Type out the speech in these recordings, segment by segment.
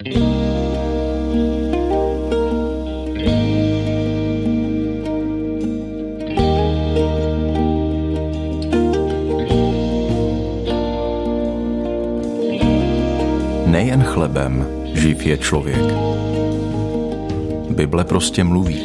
Nejen chlebem živ je člověk. Bible prostě mluví.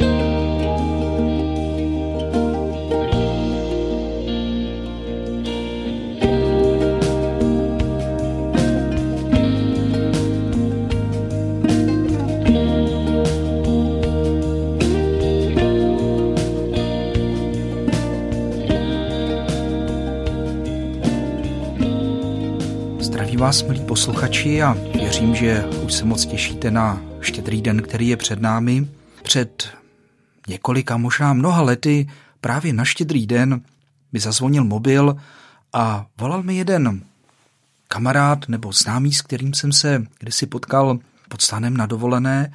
Posluchači, a věřím, že už se moc těšíte na štědrý den, který je před námi. Před několika, možná mnoha lety, právě na štědrý den mi zazvonil mobil a volal mi jeden kamarád nebo známý, s kterým jsem se kdysi potkal pod stanem na dovolené.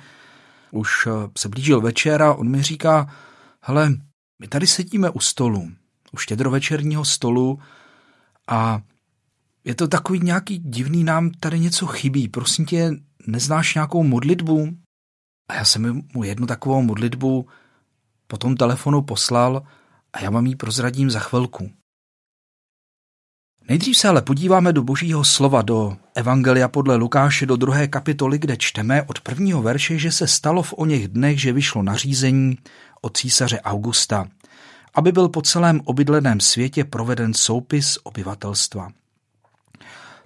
Už se blížil večer a on mi říká, hele, my tady sedíme u stolu, u štědrovečerního stolu a je to takový nějaký divný, nám tady něco chybí. Prosím tě, neznáš nějakou modlitbu? A já jsem mu jednu takovou modlitbu po tom telefonu poslal a já vám ji prozradím za chvilku. Nejdřív se ale podíváme do božího slova, do Evangelia podle Lukáše, do druhé kapitoly, kde čteme od prvního verše, že se stalo v o něch dnech, že vyšlo nařízení od císaře Augusta, aby byl po celém obydleném světě proveden soupis obyvatelstva.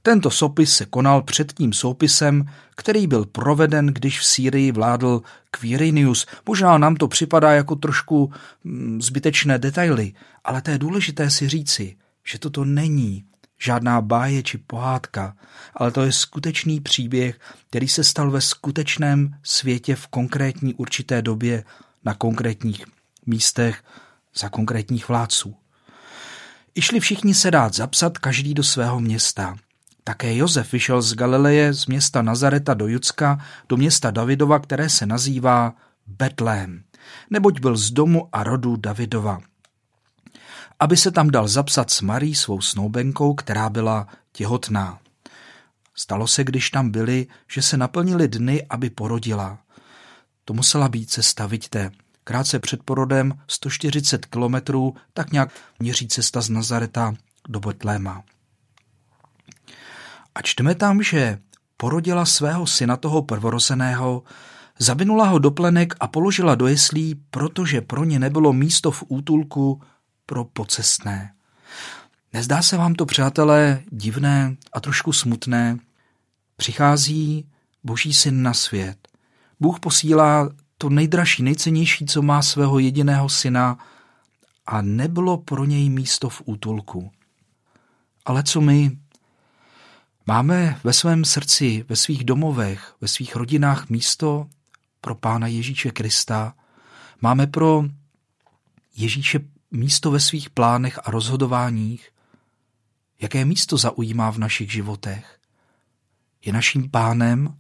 Tento sopis se konal před tím soupisem, který byl proveden, když v Sýrii vládl Quirinius. Možná nám to připadá jako trošku mm, zbytečné detaily, ale to je důležité si říci, že toto není žádná báje či pohádka, ale to je skutečný příběh, který se stal ve skutečném světě v konkrétní určité době na konkrétních místech za konkrétních vládců. Išli všichni se dát zapsat každý do svého města. Také Josef vyšel z Galileje, z města Nazareta do Judska, do města Davidova, které se nazývá Betlém, neboť byl z domu a rodu Davidova. Aby se tam dal zapsat s Marí svou snoubenkou, která byla těhotná. Stalo se, když tam byli, že se naplnili dny, aby porodila. To musela být cesta, vidíte. Krátce před porodem 140 kilometrů, tak nějak měří cesta z Nazareta do Betléma. A čteme tam, že porodila svého syna toho prvorozeného, zabinula ho do plenek a položila do jeslí, protože pro ně nebylo místo v útulku pro pocestné. Nezdá se vám to, přátelé, divné a trošku smutné? Přichází Boží syn na svět. Bůh posílá to nejdražší, nejcennější, co má svého jediného syna a nebylo pro něj místo v útulku. Ale co my, Máme ve svém srdci, ve svých domovech, ve svých rodinách místo pro Pána Ježíše Krista. Máme pro Ježíše místo ve svých plánech a rozhodováních. Jaké místo zaujímá v našich životech? Je naším pánem?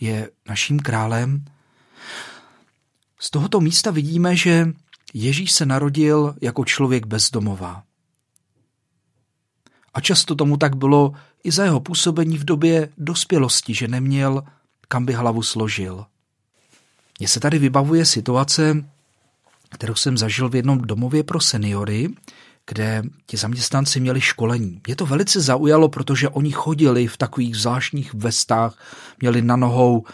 Je naším králem? Z tohoto místa vidíme, že Ježíš se narodil jako člověk bezdomová. A často tomu tak bylo i za jeho působení v době dospělosti, že neměl, kam by hlavu složil. Mně se tady vybavuje situace, kterou jsem zažil v jednom domově pro seniory, kde ti zaměstnanci měli školení. Mě to velice zaujalo, protože oni chodili v takových zvláštních vestách, měli na nohou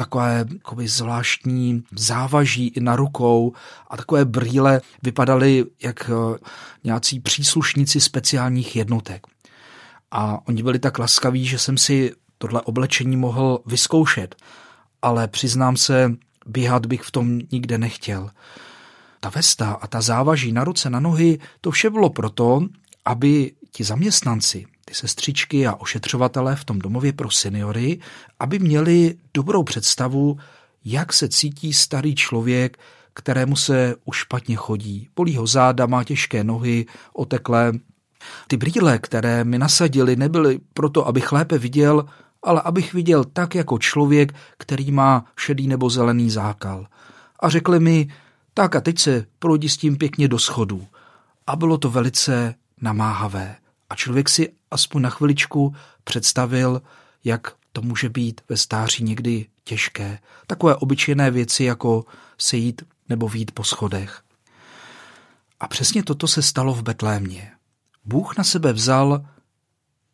takové jakoby, zvláštní závaží na rukou a takové brýle vypadaly jak eh, nějací příslušníci speciálních jednotek. A oni byli tak laskaví, že jsem si tohle oblečení mohl vyzkoušet, ale přiznám se, běhat bych v tom nikde nechtěl. Ta vesta a ta závaží na ruce, na nohy, to vše bylo proto, aby ti zaměstnanci, ty sestřičky a ošetřovatelé v tom domově pro seniory, aby měli dobrou představu, jak se cítí starý člověk, kterému se už špatně chodí. Bolí ho záda, má těžké nohy, oteklé. Ty brýle, které mi nasadili, nebyly proto, abych lépe viděl, ale abych viděl tak jako člověk, který má šedý nebo zelený zákal. A řekli mi, tak a teď se projdi s tím pěkně do schodu. A bylo to velice namáhavé. A člověk si aspoň na chviličku představil, jak to může být ve stáří někdy těžké. Takové obyčejné věci, jako sejít nebo vít po schodech. A přesně toto se stalo v Betlémě. Bůh na sebe vzal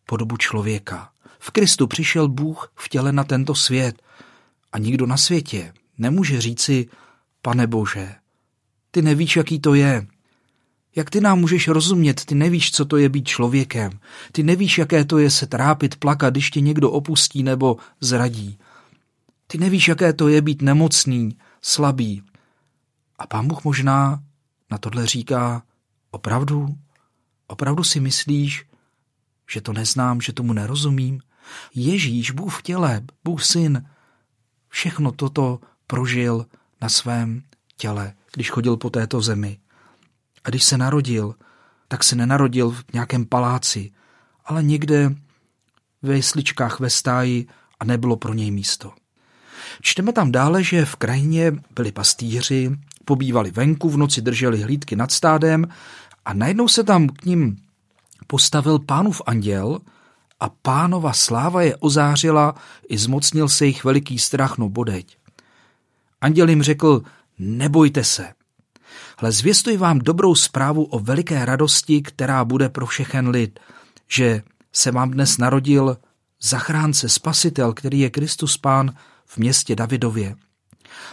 podobu člověka. V Kristu přišel Bůh v těle na tento svět a nikdo na světě nemůže říci, pane Bože, ty nevíš, jaký to je. Jak ty nám můžeš rozumět, ty nevíš, co to je být člověkem. Ty nevíš, jaké to je se trápit, plakat, když tě někdo opustí nebo zradí. Ty nevíš, jaké to je být nemocný, slabý. A pán Bůh možná na tohle říká, opravdu? Opravdu si myslíš, že to neznám, že tomu nerozumím? Ježíš, Bůh v těle, Bůh syn, všechno toto prožil na svém těle, když chodil po této zemi. A když se narodil, tak se nenarodil v nějakém paláci, ale někde ve jesličkách ve stáji a nebylo pro něj místo. Čteme tam dále, že v krajině byli pastýři, pobývali venku, v noci drželi hlídky nad stádem a najednou se tam k ním postavil pánův anděl a pánova sláva je ozářila, i zmocnil se jich veliký strach, no bodeď. Anděl jim řekl, nebojte se. Hle, zvěstuji vám dobrou zprávu o veliké radosti, která bude pro všechen lid, že se vám dnes narodil zachránce, spasitel, který je Kristus Pán v městě Davidově.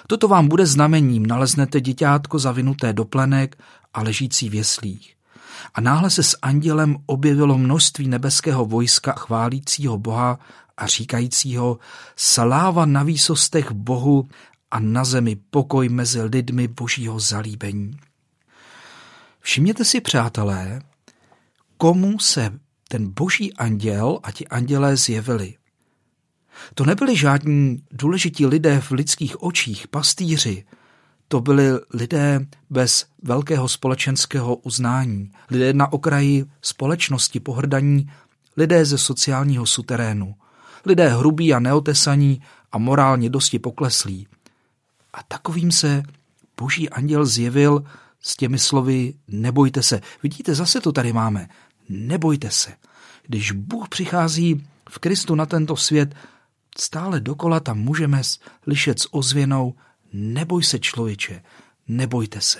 Toto vám bude znamením, naleznete děťátko zavinuté do plenek a ležící v jeslích. A náhle se s andělem objevilo množství nebeského vojska chválícího Boha a říkajícího sláva na výsostech Bohu a na zemi pokoj mezi lidmi božího zalíbení. Všimněte si, přátelé, komu se ten boží anděl a ti andělé zjevili. To nebyli žádní důležití lidé v lidských očích, pastýři, to byli lidé bez velkého společenského uznání, lidé na okraji společnosti pohrdaní, lidé ze sociálního suterénu, lidé hrubí a neotesaní a morálně dosti pokleslí. A takovým se boží anděl zjevil s těmi slovy nebojte se. Vidíte, zase to tady máme. Nebojte se. Když Bůh přichází v Kristu na tento svět, stále dokola tam můžeme slyšet s ozvěnou neboj se člověče, nebojte se.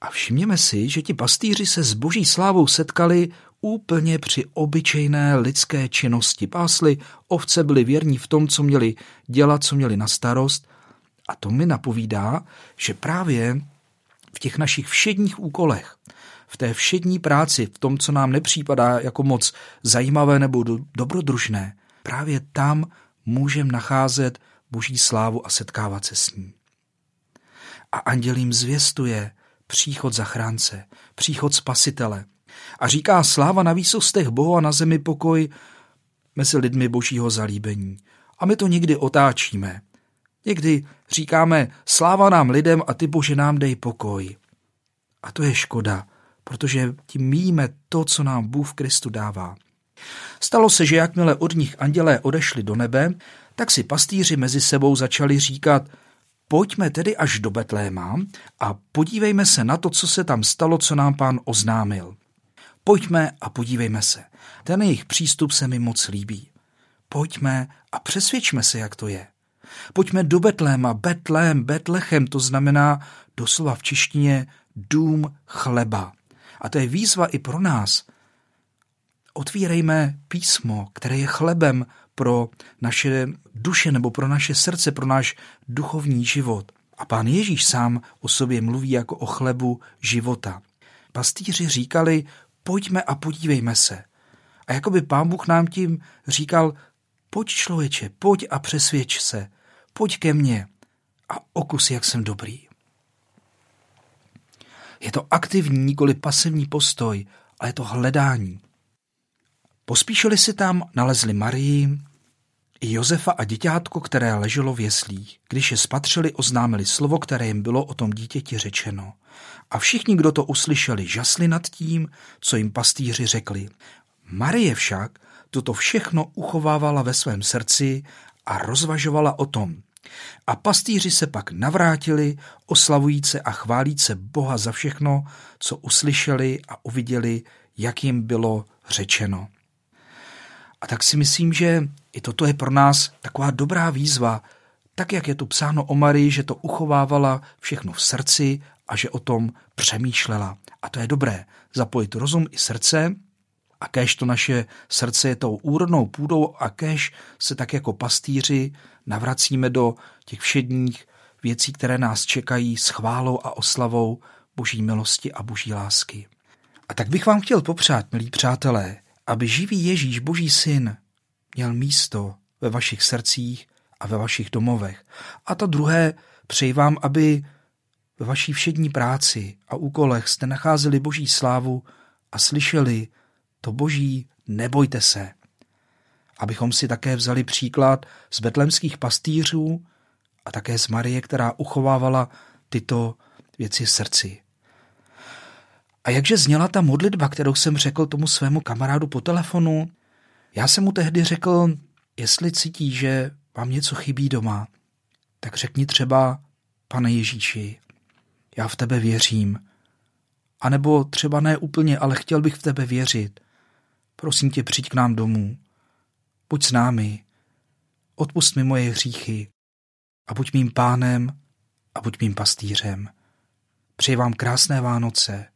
A všimněme si, že ti pastýři se s boží slávou setkali úplně při obyčejné lidské činnosti. Pásli, ovce byli věrní v tom, co měli dělat, co měli na starost. A to mi napovídá, že právě v těch našich všedních úkolech, v té všední práci, v tom, co nám nepřípadá jako moc zajímavé nebo dobrodružné, právě tam můžeme nacházet boží slávu a setkávat se s ní. A anděl jim zvěstuje příchod zachránce, příchod spasitele. A říká sláva na výsostech Bohu a na zemi pokoj mezi lidmi božího zalíbení. A my to někdy otáčíme. Někdy říkáme sláva nám lidem a ty bože nám dej pokoj. A to je škoda, protože tím míme to, co nám Bůh v Kristu dává. Stalo se, že jakmile od nich andělé odešli do nebe, tak si pastýři mezi sebou začali říkat, pojďme tedy až do Betléma a podívejme se na to, co se tam stalo, co nám pán oznámil. Pojďme a podívejme se. Ten jejich přístup se mi moc líbí. Pojďme a přesvědčme se, jak to je. Pojďme do Betléma. Betlém, Betlechem, to znamená doslova v češtině dům chleba. A to je výzva i pro nás. Otvírejme písmo, které je chlebem pro naše duše nebo pro naše srdce, pro náš duchovní život. A pán Ježíš sám o sobě mluví jako o chlebu života. Pastýři říkali, pojďme a podívejme se. A jako by pán Bůh nám tím říkal, pojď člověče, pojď a přesvědč se, pojď ke mně a okus, jak jsem dobrý. Je to aktivní, nikoli pasivní postoj, ale je to hledání. Pospíšili si tam, nalezli Marii, Josefa a děťátko, které leželo v jeslích. Když je spatřili, oznámili slovo, které jim bylo o tom dítěti řečeno. A všichni, kdo to uslyšeli, žasli nad tím, co jim pastýři řekli. Marie však toto všechno uchovávala ve svém srdci a rozvažovala o tom. A pastýři se pak navrátili, oslavujíce a chválíce Boha za všechno, co uslyšeli a uviděli, jak jim bylo řečeno. A tak si myslím, že i toto je pro nás taková dobrá výzva, tak jak je tu psáno o Marii, že to uchovávala všechno v srdci a že o tom přemýšlela. A to je dobré, zapojit rozum i srdce, a kež to naše srdce je tou úrodnou půdou a kež se tak jako pastýři navracíme do těch všedních věcí, které nás čekají s chválou a oslavou boží milosti a boží lásky. A tak bych vám chtěl popřát, milí přátelé, aby živý Ježíš, boží syn, měl místo ve vašich srdcích a ve vašich domovech. A to druhé, přeji vám, aby ve vaší všední práci a úkolech jste nacházeli boží slávu a slyšeli to boží nebojte se. Abychom si také vzali příklad z betlemských pastýřů a také z Marie, která uchovávala tyto věci v srdci. A jakže zněla ta modlitba, kterou jsem řekl tomu svému kamarádu po telefonu, já jsem mu tehdy řekl, jestli cítí, že vám něco chybí doma, tak řekni třeba, pane Ježíši, já v tebe věřím. A nebo třeba ne úplně, ale chtěl bych v tebe věřit. Prosím tě, přijď k nám domů. Buď s námi. Odpust mi moje hříchy. A buď mým pánem a buď mým pastýřem. Přeji vám krásné Vánoce.